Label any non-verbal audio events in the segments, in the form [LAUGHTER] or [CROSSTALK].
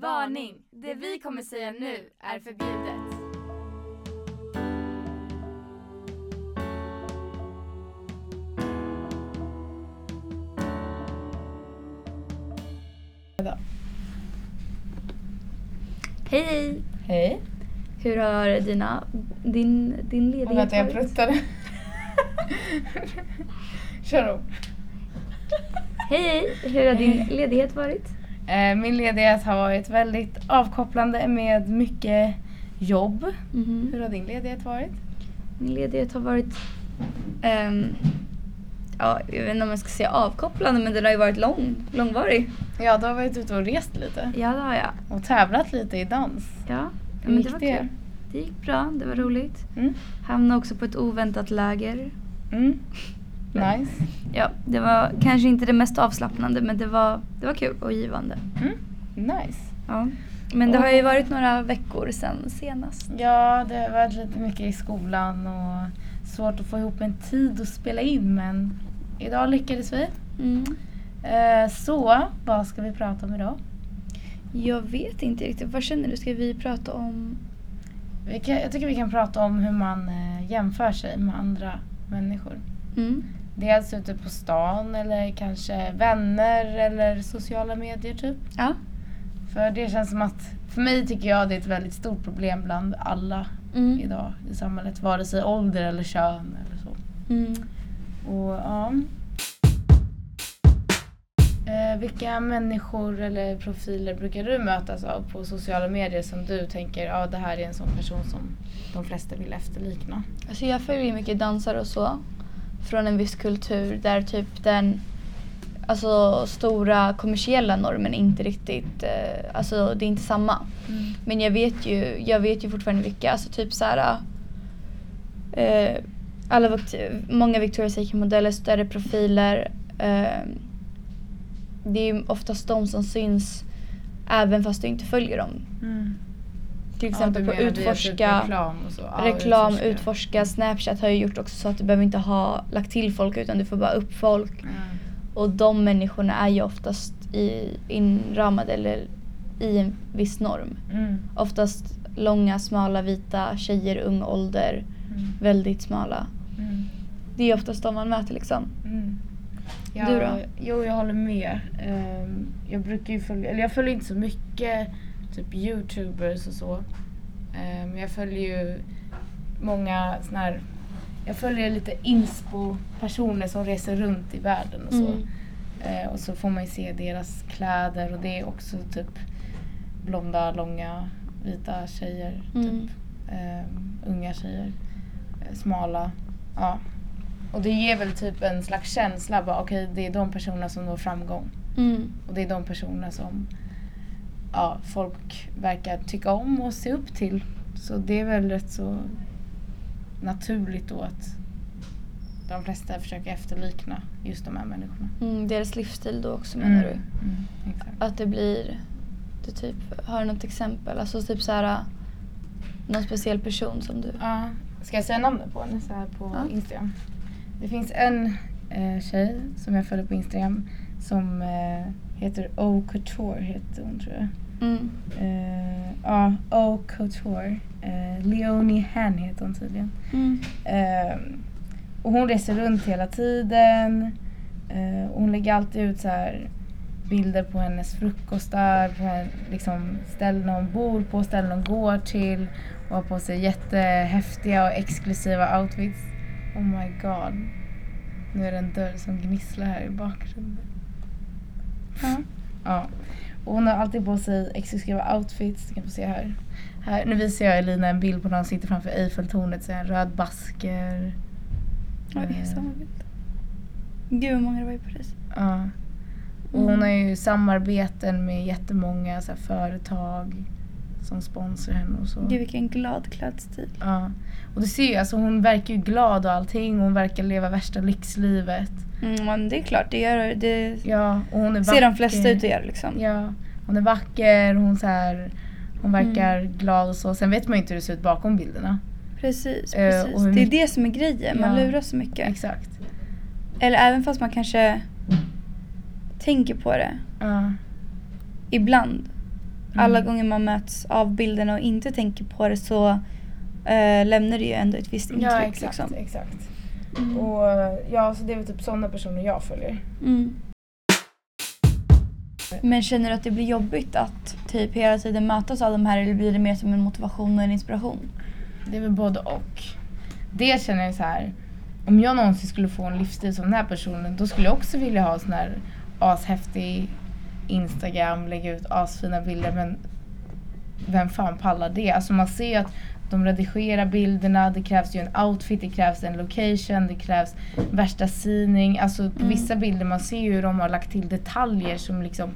Varning! Det vi kommer säga nu är förbjudet. Hej hej! Hej. Hur har dina, din, din ledighet vänta jag varit? pruttade. [LAUGHS] Kör om. Hej hej! Hur har din ledighet varit? Eh, Min ledighet har varit väldigt avkopplande med mycket jobb. Mhm. Hur har din ledighet varit? Min ledighet har varit, ehm, ja jag vet inte om jag ska säga avkopplande men den har ju varit lång, långvarig. Ja, du har varit ute och rest lite. Ja det har jag. Och tävlat lite i dans. Ja, Hur men det var det? kul. Det gick bra, det var roligt. Mm. Hamnade också på ett oväntat läger. Mm. Nice. Ja, det var kanske inte det mest avslappnande men det var, det var kul och givande. Mm. Nice. Ja. Men det har ju varit några veckor sedan senast. Ja, det har varit lite mycket i skolan och svårt att få ihop en tid att spela in men idag lyckades vi. Mm. Eh, Så, vad ska vi prata om idag? Jag vet inte riktigt. Vad känner du? Ska vi prata om... Jag tycker vi kan prata om hur man eh, jämför sig med andra människor. Mm. Dels ute på stan eller kanske vänner eller sociala medier typ. Ja. För det känns som att, för mig tycker jag det är ett väldigt stort problem bland alla Mm. idag i samhället. Vare sig ålder eller kön eller så. Mm. Och ja. Eh, vilka människor eller profiler brukar du mötas av på sociala medier som du tänker, ja det här är en sån person som de flesta vill efterlikna? Alltså jag följer mycket dansare och så. Från en viss kultur där typ den alltså, stora kommersiella normen inte riktigt, eh, alltså det är inte samma. Men jag vet ju, jag vet ju fortfarande vilka, alltså typ såhär eh, alla, många Victoria's Secret-modeller, större profiler. Eh, det är ju oftast de som syns även fast du inte följer dem. Mm. Till exempel på utforska, reklam. Ja, reklam, utforska. Snapchat har ju gjort också så att du behöver inte ha lagt till folk utan du får bara upp folk. Mm. Och de människorna är ju oftast i, inramade eller i en viss norm. Mm. Oftast långa, smala, vita tjejer, ung ålder, Mm. väldigt smala. Mm. Det är oftast de man möter liksom. Mm. Ja, Du då? Jo, jag håller med. Ehm, jag brukar ju följa, eller jag följer inte så mycket typ youtubers och så. Ehm, jag följer ju många såna här, jag följer lite inspo-personer som reser runt i världen och så. Mm. Eh, och så får man ju se deras kläder och det är också typ blonda, långa, vita tjejer. Mm. Typ. Ehm, unga tjejer. Eh, smala. Ja. Och det ger väl typ en slags känsla. bara, Okej, det är de personerna som når framgång. Mm. Och det är de personerna som ja, folk verkar tycka om och se upp till. Så det är väl rätt så naturligt då att de flesta försöker efterlikna just de här människorna. Mm, deras livsstil då också menar du? Mm. Att det blir, du typ, har du något exempel? Alltså typ så här någon speciell person som du... Ja. Ska jag säga namnet på henne så här på Ja. Instagram? Det finns en eh, tjej som jag följer på Instagram som eh, heter O Couture heter hon tror jag. Mm. Eh, ja, O Couture. Eh, Leonie Han heter hon tydligen. Mm. Eh, och hon reser runt hela tiden. Eh, och hon lägger alltid ut så här bilder på hennes frukostar, på en, liksom ställen hon bor på, ställen hon går till. Och har på sig jättehäftiga och exklusiva outfits. Oh my god. Nu är det en dörr som gnisslar här i bakgrunden. Ja. Ja. Och hon har alltid på sig exklusiva outfits. Du kan få se här. här. Nu visar jag Elina en bild på när hon sitter framför Eiffeltornet. Så är en röd basker. Oj, Eh, samma bild. Gud vad många det var i Paris. Ja. Och Mm. hon har ju samarbeten med jättemånga så här, företag som sponsrar henne och så. Gud vilken glad klädstil. Ja. Och du ser ju, alltså hon verkar ju glad och allting. Hon verkar leva värsta lyxlivet. Mm, det är klart, det, gör, det Ja, och hon är ser de flesta ut att göra liksom. Ja, hon är vacker, hon, så här, hon verkar glad och så. Sen vet man ju inte hur det ser ut bakom bilderna. Precis, Eh, precis. hur det är det som är grejen, man Ja. luras så mycket. Exakt. Eller även fast man kanske tänker på det Ja. ibland. alla Mm. gånger man möts av bilderna och inte tänker på det så eh, lämnar det ju ändå ett visst intryck. Ja exakt, liksom. exakt. Mm. Och ja, så det är väl typ sådana personer jag följer. Mm. Men känner du att det blir jobbigt att typ hela tiden mötas av de här eller blir det mer som en motivation och en inspiration? Det är väl både och. Det känner jag så här. Om jag någonsin skulle få en livsstil som den här personen då skulle jag också vilja ha sån här ashäftig Instagram, lägga ut asfina bilder men vem fan pallar det? Alltså man ser att de redigerar bilderna, det krävs ju en outfit, det krävs en location, det krävs värsta syning. Alltså på Mm. vissa bilder man ser ju hur de har lagt till detaljer som liksom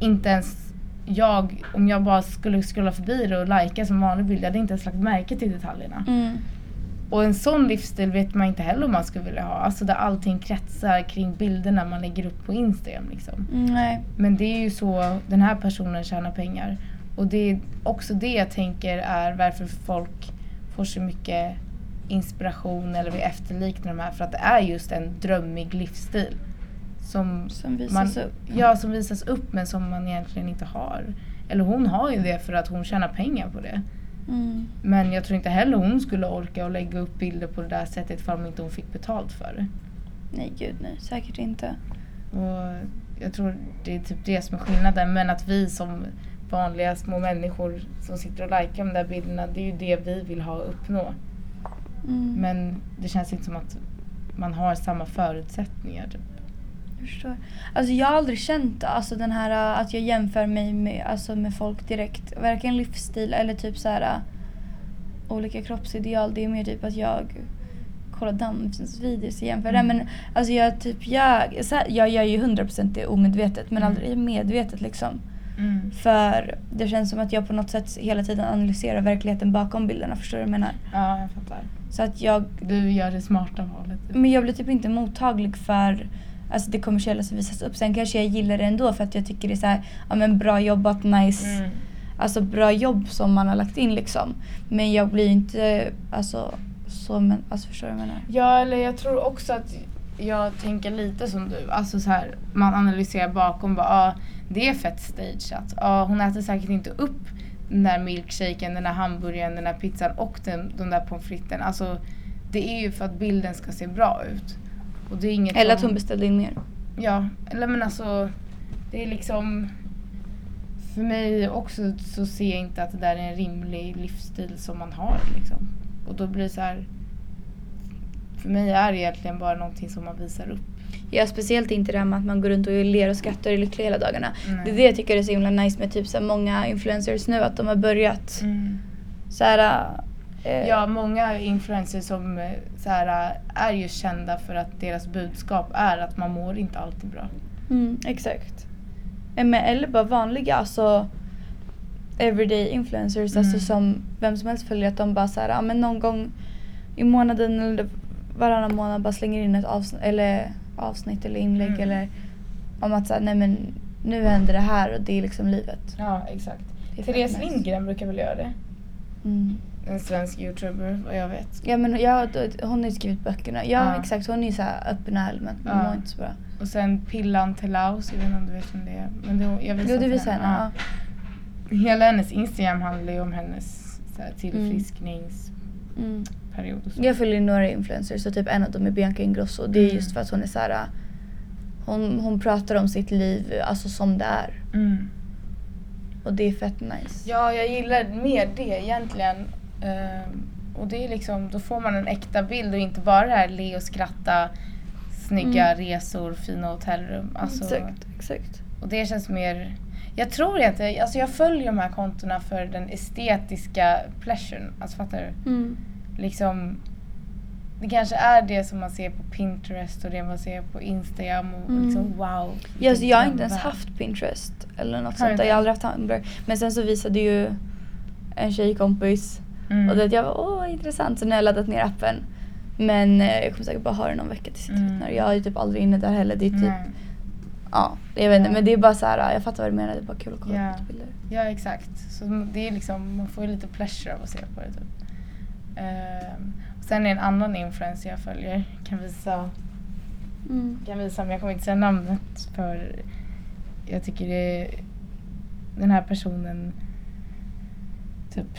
inte ens jag, om jag bara skulle scrolla förbi det och lajka som vanlig bild, jag hade inte ens lagt märke till detaljerna. Mm. Och en sån livsstil vet man inte heller om man skulle vilja ha. Alltså där allting kretsar kring bilderna man lägger upp på Instagram liksom. Mm, nej. Men det är ju så den här personen tjänar pengar. Och det är också det jag tänker är varför folk får så mycket inspiration eller vill efterlikna de här. För att det är just en drömmig livsstil. Som, Som visas man, upp. Ja, som visas upp men som man egentligen inte har. Eller hon har ju det för att hon tjänar pengar på det. Mm. Men jag tror inte heller hon skulle orka och lägga upp bilder på det där sättet om inte hon fick betalt för det. Nej gud nej, säkert inte. Och jag tror det är typ det som är skillnaden. Men att vi som vanliga små människor som sitter och likar de där bilderna, det är ju det vi vill ha och uppnå. Mm. Men det känns inte som att man har samma förutsättningar. Typ. Jag förstår. Alltså jag har aldrig känt alltså den här äh, att jag jämför mig med, alltså med folk direkt. Varken livsstil eller typ så här äh, olika kroppsideal. Det är mer typ att jag kollar dansvideos och jämför det. Mm. Men alltså jag typ jag, här, jag gör ju 100% det omedvetet men Mm. aldrig medvetet liksom. För det känns som att jag på något sätt hela tiden analyserar verkligheten bakom bilderna. Förstår du vad jag menar? Ja, jag fattar. Så att jag Du gör det smarta valet. Men jag blir typ inte mottaglig för alltså, det kommersiella som visas upp. Sen kanske jag gillar det ändå för att jag tycker det är så här, ja men bra jobbat, nice. Mm. Alltså bra jobb som man har lagt in liksom. Men jag blir inte, alltså så men, alltså förstår du vad jag menar? Ja, eller jag tror också att jag tänker lite som du. Alltså så här, man analyserar bakom bara, ah, det är fett stageat. Ah, hon äter säkert inte upp den där milkshaken, den där hamburgaren, den där pizzan och den, de där pommes fritesen. Alltså det är ju för att bilden ska se bra ut. Och det är inget Eller att hon beställde in mer. Ja, eller men alltså det är liksom för mig också så ser jag inte att det där är en rimlig livsstil som man har liksom. Och då blir det så här för mig är det egentligen bara någonting som man visar upp. Ja, speciellt inte det här med att man går runt och ler och skrattar och är lycklig hela dagarna. Nej. Det är det jag tycker är så himla nice med typ så här många influencers nu, att de har börjat Mm. så här, eh, Ja, många influencers som eh, så här, är ju kända för att deras budskap är att man mår inte alltid bra. Mm, exakt. Eh, Eller bara vanliga, alltså everyday influencers, Mm. alltså som vem som helst följer att de bara såhär, ja men någon gång i månaden eller varannan månad bara slänger in ett avsnitt eller, avsnitt eller inlägg Mm. eller om att säga nej men nu händer det här och det är liksom livet. Ja, exakt. Therese. Lindgren brukar väl göra det? Mm. En svensk youtuber, vad jag vet. Ja men ja, då- hon har ju skrivit böckerna. Ja, Ja. exakt, hon är ju såhär öppen och ärlig men Ja. hon mår inte så bra. Och sen Pillan till Laos, jag vet inte om du vet vem det är. Men det, jag Jo du till visar henne. Ja. Hela hennes Instagram handlar ju om hennes så här, tillfriskningsperiod Mm. Och så. Jag följer några influencers och typ en av dem är Bianca Ingrosso. Det är Mm. just för att hon är så här. Hon, hon pratar om sitt liv alltså som det är. Mm. Och det är fett nice. Ja, jag gillar mer det egentligen. Ehm, och det är liksom, då får man en äkta bild och inte bara det här le och skratta, snygga Mm. resor, fina hotellrum. Alltså, Exakt, exakt. Och det känns mer... Jag tror inte... Alltså jag följer de här kontona för den estetiska pleasuren. Alltså fattar du? Mm. Liksom... Det kanske är det som man ser på Pinterest och det man ser på Instagram och Mm. liksom wow. Ja, alltså, jag har inte ens haft Pinterest eller något sånt. Jag har aldrig haft Tumblr. Men sen så visade ju en tjejkompis Mm. och det jag var åh intressant. Så nu har jag laddat ner appen. Men eh, jag kommer säkert bara ha den någon vecka tills jag Mm. tröttnar. Jag är ju typ aldrig inne där heller. Det är typ, Nej. ja, jag vet inte. Ja. Men det är bara så här, jag fattar vad du menar. Det är bara kul att kolla Ja. på bilder. Ja, exakt. Så det är liksom, man får ju lite pleasure av att se på det typ. Ehm, och sen är en annan influencer jag följer, kan visa, Mm. kan visa men jag kommer inte säga namnet för jag tycker det är, den här personen typ,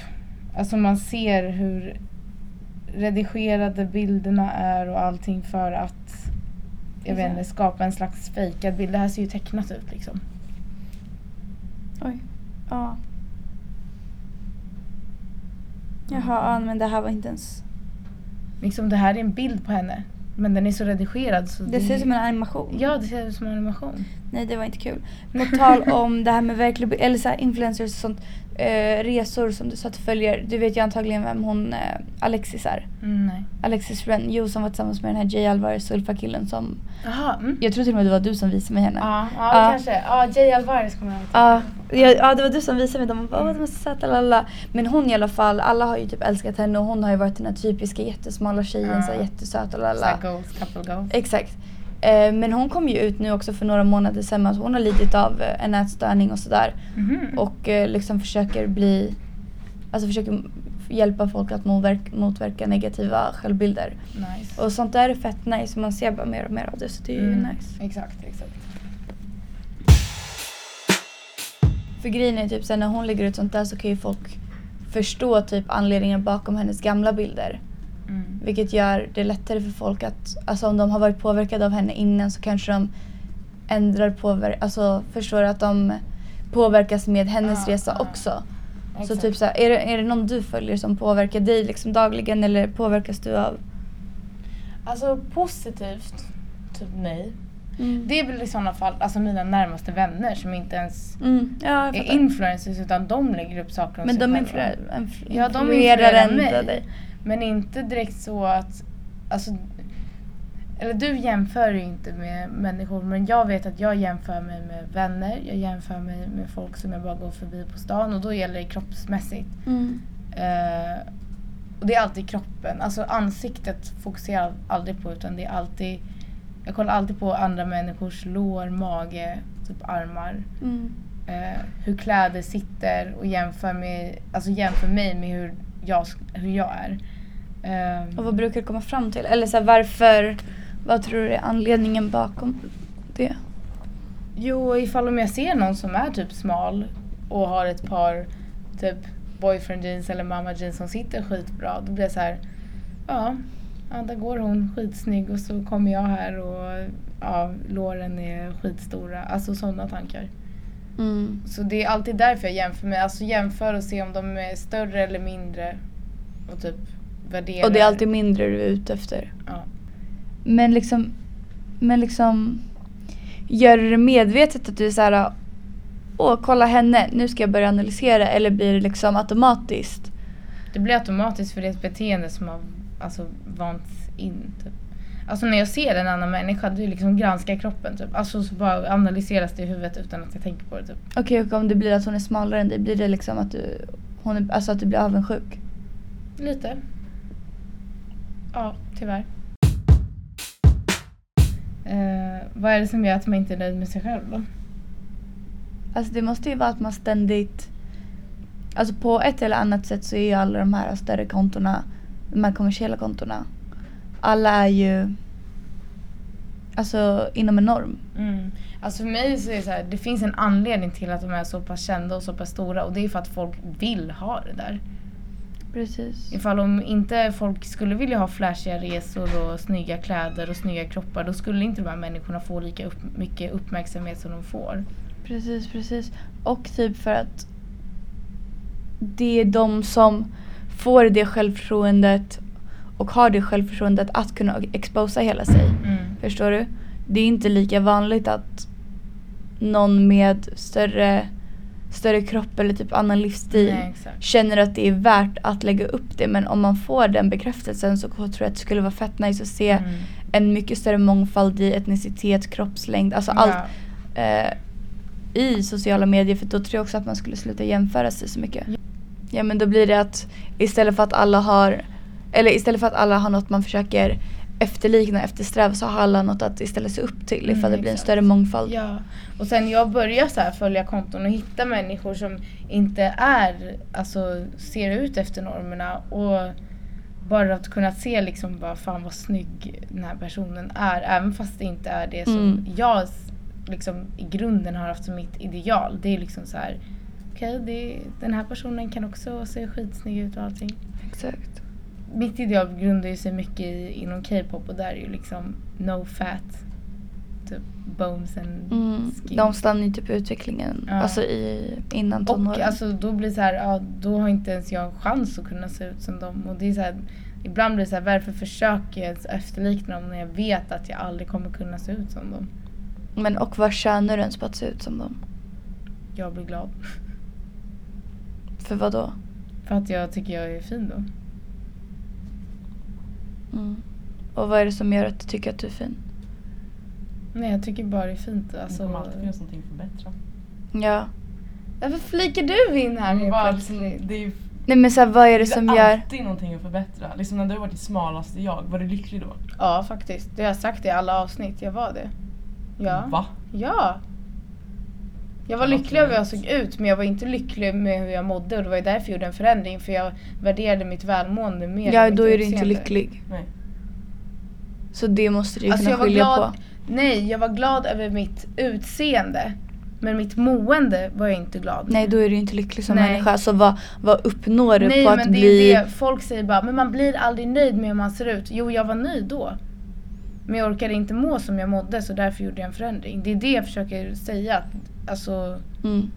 alltså man ser hur redigerade bilderna är och allting för att jag vet inte, skapa en slags fejkad bild. Det här ser ju tecknat ut liksom. Oj. Ja. Jaha, ja, men det här var inte ens... liksom. Det här är en bild på henne. Men den är så redigerad så Det ser ut som en animation. Ja, det ser ut som en animation. Nej, det var inte kul. På tal [LAUGHS] om det här med verklig eller så här influencers och sånt. Eh, resor som du sa att följer. Du vet ju antagligen vem hon eh, Alexis är. Mm, nej. Alexis Ren, jo som var tillsammans med den här Jay Alvarez Ulfa-killen som... Jaha. Mm. Jag tror till och med det var du som visade mig henne. Ja, ja, Ja. kanske. Ja, Jay Alvarez kommer jag ihåg. Ja, ja, ja, det var du som visade mig dem. Åh, de är så söta. Men hon i alla fall, alla har ju typ älskat henne och hon har ju varit den här typiska jättesmala tjejen, Ja. så jättesöt och Så lalla. här goals, couple goals. Exakt. Eh, men hon kom ju ut nu också för några månader sedan att hon har lidit av eh, en ätstörning och sådär. Mhm. Och eh, liksom försöker bli, alltså försöker hjälpa folk att motverka, motverka negativa självbilder. Nice. Och sånt där är fett nice, man ser bara mer och mer av det så det är ju Mm, nice. Exakt, exakt. För grejen är typ sen när hon lägger ut sånt där så kan ju folk förstå typ anledningen bakom hennes gamla bilder. Vilket gör det lättare för folk att, alltså om de har varit påverkade av henne innan så kanske de ändrar påver alltså förstår att de påverkas med hennes Ja, resa ja. också. Så Exakt. typ så här, är, det, är det någon du följer som påverkar dig liksom dagligen eller påverkas du av? Alltså positivt, typ nej. Mm. Det är väl i sådana fall alltså mina närmaste vänner som inte ens Mm. Ja, är influencers utan de lägger upp saker om Men sig de influerar, influ- Ja, de influerar influerar ändå mig. dig. Men inte direkt så att, alltså, eller du jämför ju inte med människor men jag vet att jag jämför mig med vänner, jag jämför mig med folk som jag bara går förbi på stan och då gäller det kroppsmässigt. Mm. Eh, och det är alltid kroppen, alltså ansiktet fokuserar jag aldrig på utan det är alltid, jag kollar alltid på andra människors lår, mage, typ armar. Mm. eh, hur kläder sitter och jämför, med, alltså jämför mig med hur jag, hur jag är. Ehm, Och vad brukar du komma fram till? Eller så här, varför, vad tror du är anledningen bakom det? Jo, ifall om jag ser någon som är typ smal och har ett par typ boyfriend jeans eller mamma jeans som sitter skitbra, då blir jag så här, ja, ja där går hon skitsnygg och så kommer jag här och ja, låren är skitstora. Alltså sådana tankar. Mm. Så det är alltid därför jag jämför mig. Alltså jämför och se om de är större eller mindre. Och typ värdera. Och det är alltid mindre du är ute efter. Ja. Men liksom, men liksom Gör du det medvetet att du är såhär Åh kolla henne, nu ska jag börja analysera eller blir det liksom automatiskt? Det blir automatiskt för det är ett beteende som har alltså, vants in. Typ. Alltså när jag ser en annan människa, det är liksom granska kroppen. Typ. Alltså så bara analyseras det i huvudet utan att jag tänker på det. Typ. Okej och om det blir att hon är smalare än dig, blir det liksom att du, hon är, alltså att du blir avundsjuk? Lite. Ja, tyvärr. Eh, vad är det som gör att man inte är nöjd med sig själv då? Alltså det måste ju vara att man ständigt Alltså på ett eller annat sätt så är ju alla de här större kontona De här kommersiella kontona Alla är ju Alltså inom en norm. Mm. Alltså för mig så är det så här, det finns en anledning till att de är så pass kända och så pass stora och det är för att folk vill ha det där. Precis. Ifall om inte folk skulle vilja ha flashiga resor och snygga kläder och snygga kroppar då skulle inte de här människorna få lika upp, mycket uppmärksamhet som de får. Precis, precis. Och typ för att det är de som får det självförtroendet och har det självförtroendet att kunna exposa hela sig. Mm. Förstår du? Det är inte lika vanligt att någon med större, större kropp eller typ annan livsstil Nej, känner att det är värt att lägga upp det. Men om man får den bekräftelsen så tror jag att det skulle vara fett nice att se Mm. en mycket större mångfald i etnicitet, kroppslängd, alltså allt Ja. eh, i sociala medier för då tror jag också att man skulle sluta jämföra sig så mycket. Ja men då blir det att istället för att alla har eller istället för att alla har något man försöker efterlikna, eftersträva så har alla något att istället se upp till ifall Mm, det blir en större mångfald. Ja, och sen jag börjar så följa konton och hitta människor som inte är, alltså ser ut efter normerna och bara att kunna se liksom bara fan vad snygg den här personen är även fast det inte är det som Mm. jag liksom i grunden har haft som mitt ideal. Det är liksom så här okej, det den här personen kan också se skitsnygg ut och allting. Exakt. Mitt ideal grundar ju sig mycket i, inom K-pop och där är ju liksom no fat, typ bones and Mm. skin. De stannar ju typ i utvecklingen, Ja. alltså i, innan tonåren. Och alltså då blir det så här, ja då har inte ens jag en chans att kunna se ut som dem. Och det är så här, ibland blir det så här, varför försöker jag ens efterlikna dem när jag vet att jag aldrig kommer kunna se ut som dem? Men och vad tjänar du ens på att se ut som dem? Jag blir glad. För vad då? För att jag tycker jag är fin då. Mm. Och vad är det som gör att du tycker att du är fin? Nej jag tycker bara det är fint. Det Alltså, kommer alltid finnas någonting att förbättra. Ja. varför flikar du in här helt plötsligt? det är Nej men så här, vad är det det som är gör... alltid någonting att förbättra. Liksom när du har varit ditt smalaste jag, var du lycklig då? Ja faktiskt, det har jag sagt i alla avsnitt. Jag var det. Ja. Va? Ja. Jag var lycklig över hur jag såg ut men jag var inte lycklig med hur jag mådde och det var ju därför jag gjorde en förändring för jag värderade mitt välmående mer Ja än då mitt är du inte utseende. lycklig. Nej. Så det måste du ju Alltså kunna jag var skilja glad, på. nej jag var glad över mitt utseende men mitt mående var jag inte glad med. Nej då är du inte lycklig som Nej. människa. Så vad, vad uppnår du Nej på att men det bli... är det, folk säger bara men man blir aldrig nöjd med hur man ser ut. Jo jag var nöjd då. Men jag orkade inte må som jag mådde så därför gjorde jag en förändring. Det är det jag försöker säga. Alltså, Mm.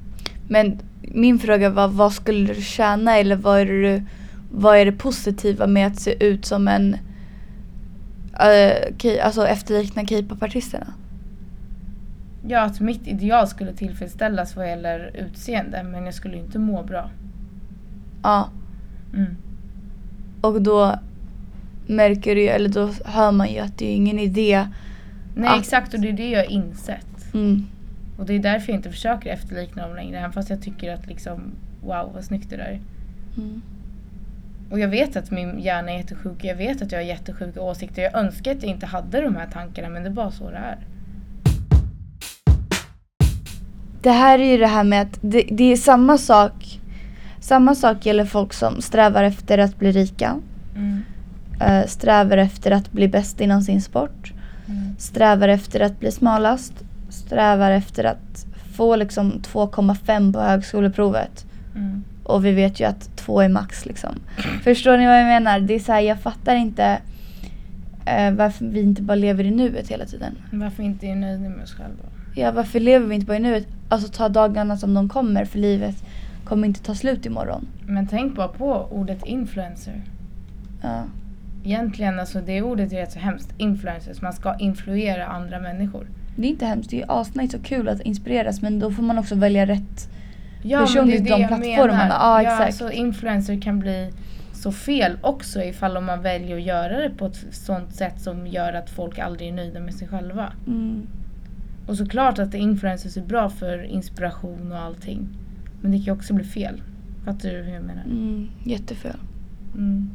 Men min fråga var vad skulle du tjäna eller vad är det, vad är det positiva med att se ut som en uh, alltså efterlikna K-pop-artisterna? ja att mitt ideal skulle tillfredsställas vad gäller utseende men jag skulle inte må bra. Ja. Mm. Och då märker du ju, eller då hör man ju att det är ingen idé. Nej Att- exakt och det är det jag har insett. Mm. Och det är därför jag inte försöker efterlikna dem längre även fast jag tycker att liksom wow vad snyggt det där är. Mm. Och jag vet att min hjärna är jättesjuk, jag vet att jag har jättesjuka åsikter. Jag önskar att jag inte hade de här tankarna men det är bara så det är. Det här är ju det här med att det, det är samma sak. Samma sak gäller folk som strävar efter att bli rika. Mm. Eh, strävar efter att bli bäst inom sin sport. Mm. Strävar efter att bli smalast. Strävar efter att få liksom 2,5 på högskoleprovet. Mm. Och vi vet ju att två är max liksom. [CLEARS THROAT] Förstår ni vad jag menar? Det är så här, jag fattar inte eh, varför vi inte bara lever i nuet hela tiden. Varför inte är nöjda med oss själva? Ja, varför lever vi inte bara i nuet? Alltså ta dagarna som de kommer för livet kommer inte ta slut imorgon. Men tänk bara på ordet influencer. Ja. Egentligen, alltså det ordet är rätt så hemskt. Influencers, man ska influera andra människor. Det är inte hemskt, det är asnice och kul att inspireras men då får man också välja rätt Ja, Person till de plattformarna. menar. Ja, Ja, exakt. alltså influencer kan bli så fel också ifall om man väljer att göra det på ett sånt sätt som gör att folk aldrig är nöjda med sig själva. Mm. Och såklart att influencers är bra för inspiration och allting. Men det kan ju också bli fel. Fattar du hur jag menar? Mm, jättefel. Mm.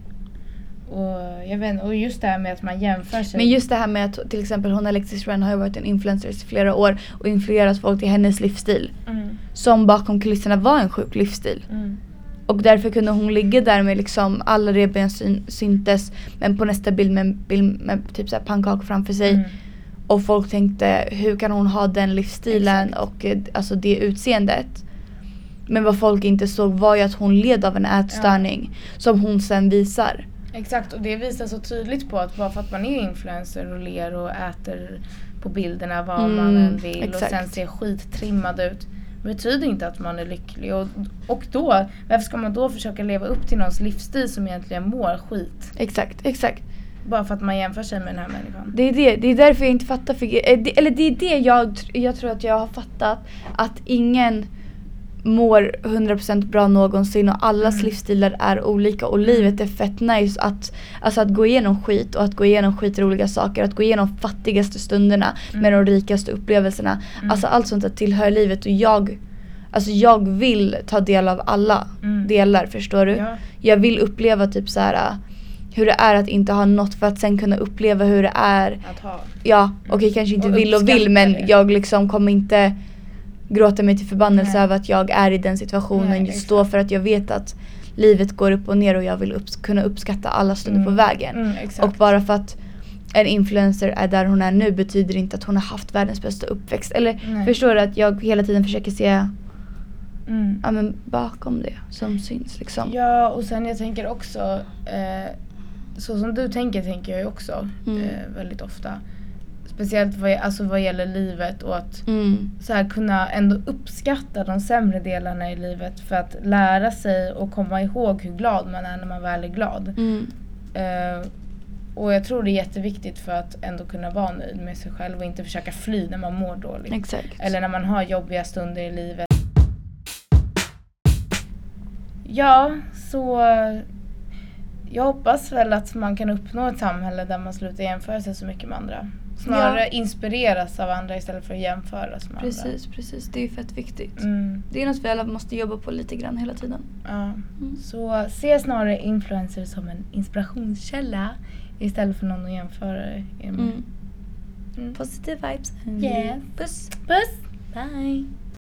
Och, jag vet, inte, och just det här med att man jämför sig. Men just det här med att till exempel hon Alexis Ren har ju varit en influencer i flera år och influerat folk till hennes livsstil. Mm. Som bakom kulisserna var en sjuk livsstil. Mm. Och därför kunde hon ligga där med liksom alla revben syn, syntes men på nästa bild med bild med typ såhär pannkakor framför sig. Mm. Och folk tänkte hur kan hon ha den livsstilen Exakt. och eh, alltså det utseendet. Men vad folk inte såg var ju att hon led av en ätstörning som hon sen visar. Exakt och det visar så tydligt på att bara för att man är influencer och ler och äter på bilderna vad Mm, man än vill och exakt. sen ser skittrimmad ut. betyder inte att man är lycklig. Och, och då, varför ska man då försöka leva upp till någons livsstil som egentligen mår skit? Exakt, exakt. Bara för att man jämför sig med den här människan. Det är, det, det är därför jag inte fattar. För, eh, eller det är det jag, jag tror att jag har fattat. Att ingen mår 100% bra någonsin och allas Mm. livsstilar är olika och livet är fett nice att, alltså att gå igenom skit och att gå igenom skitroliga saker. Att gå igenom fattigaste stunderna med de rikaste upplevelserna. Mm. Alltså allt sånt där tillhör livet och jag, alltså jag vill ta del av alla Mm. delar förstår du. Ja. Jag vill uppleva typ så här äh, hur det är att inte ha något för att sen kunna uppleva hur det är Att ha. Ja, okej kanske inte Och vill och vill men det. jag liksom kommer inte gråta mig till förbannelse Nej. över att jag är i den situationen. Nej, just då för att jag vet att livet går upp och ner och jag vill upps- kunna uppskatta alla stunder på Mm. vägen. Mm, och bara för att en influencer är där hon är nu betyder inte att hon har haft världens bästa uppväxt. Eller Nej. förstår du att jag hela tiden försöker se Mm. ja, men bakom det som syns liksom. Ja, och sen jag tänker också, eh, så som du tänker tänker jag ju också Mm. eh, väldigt ofta. Speciellt vad, alltså vad gäller livet och att Mm. så här, kunna ändå uppskatta de sämre delarna i livet för att lära sig och komma ihåg hur glad man är när man väl är glad. Mm. Eh, och jag tror det är jätteviktigt för att ändå kunna vara nöjd med sig själv och inte försöka fly när man mår dåligt. Exakt. Eller när man har jobbiga stunder i livet. Ja, så jag hoppas väl att man kan uppnå ett samhälle där man slutar jämföra sig så mycket med andra. Snarare inspireras av andra istället för att jämföras med Precis, precis. Det är ju fett viktigt. andra. Mm, Det är något vi alla måste jobba på lite grann hela tiden. ja. Så se snarare influencers som en inspirationskälla istället för någon att jämföra er med. Mm. Mm. Positive vibes. Yes. Puss. Puss! Bye!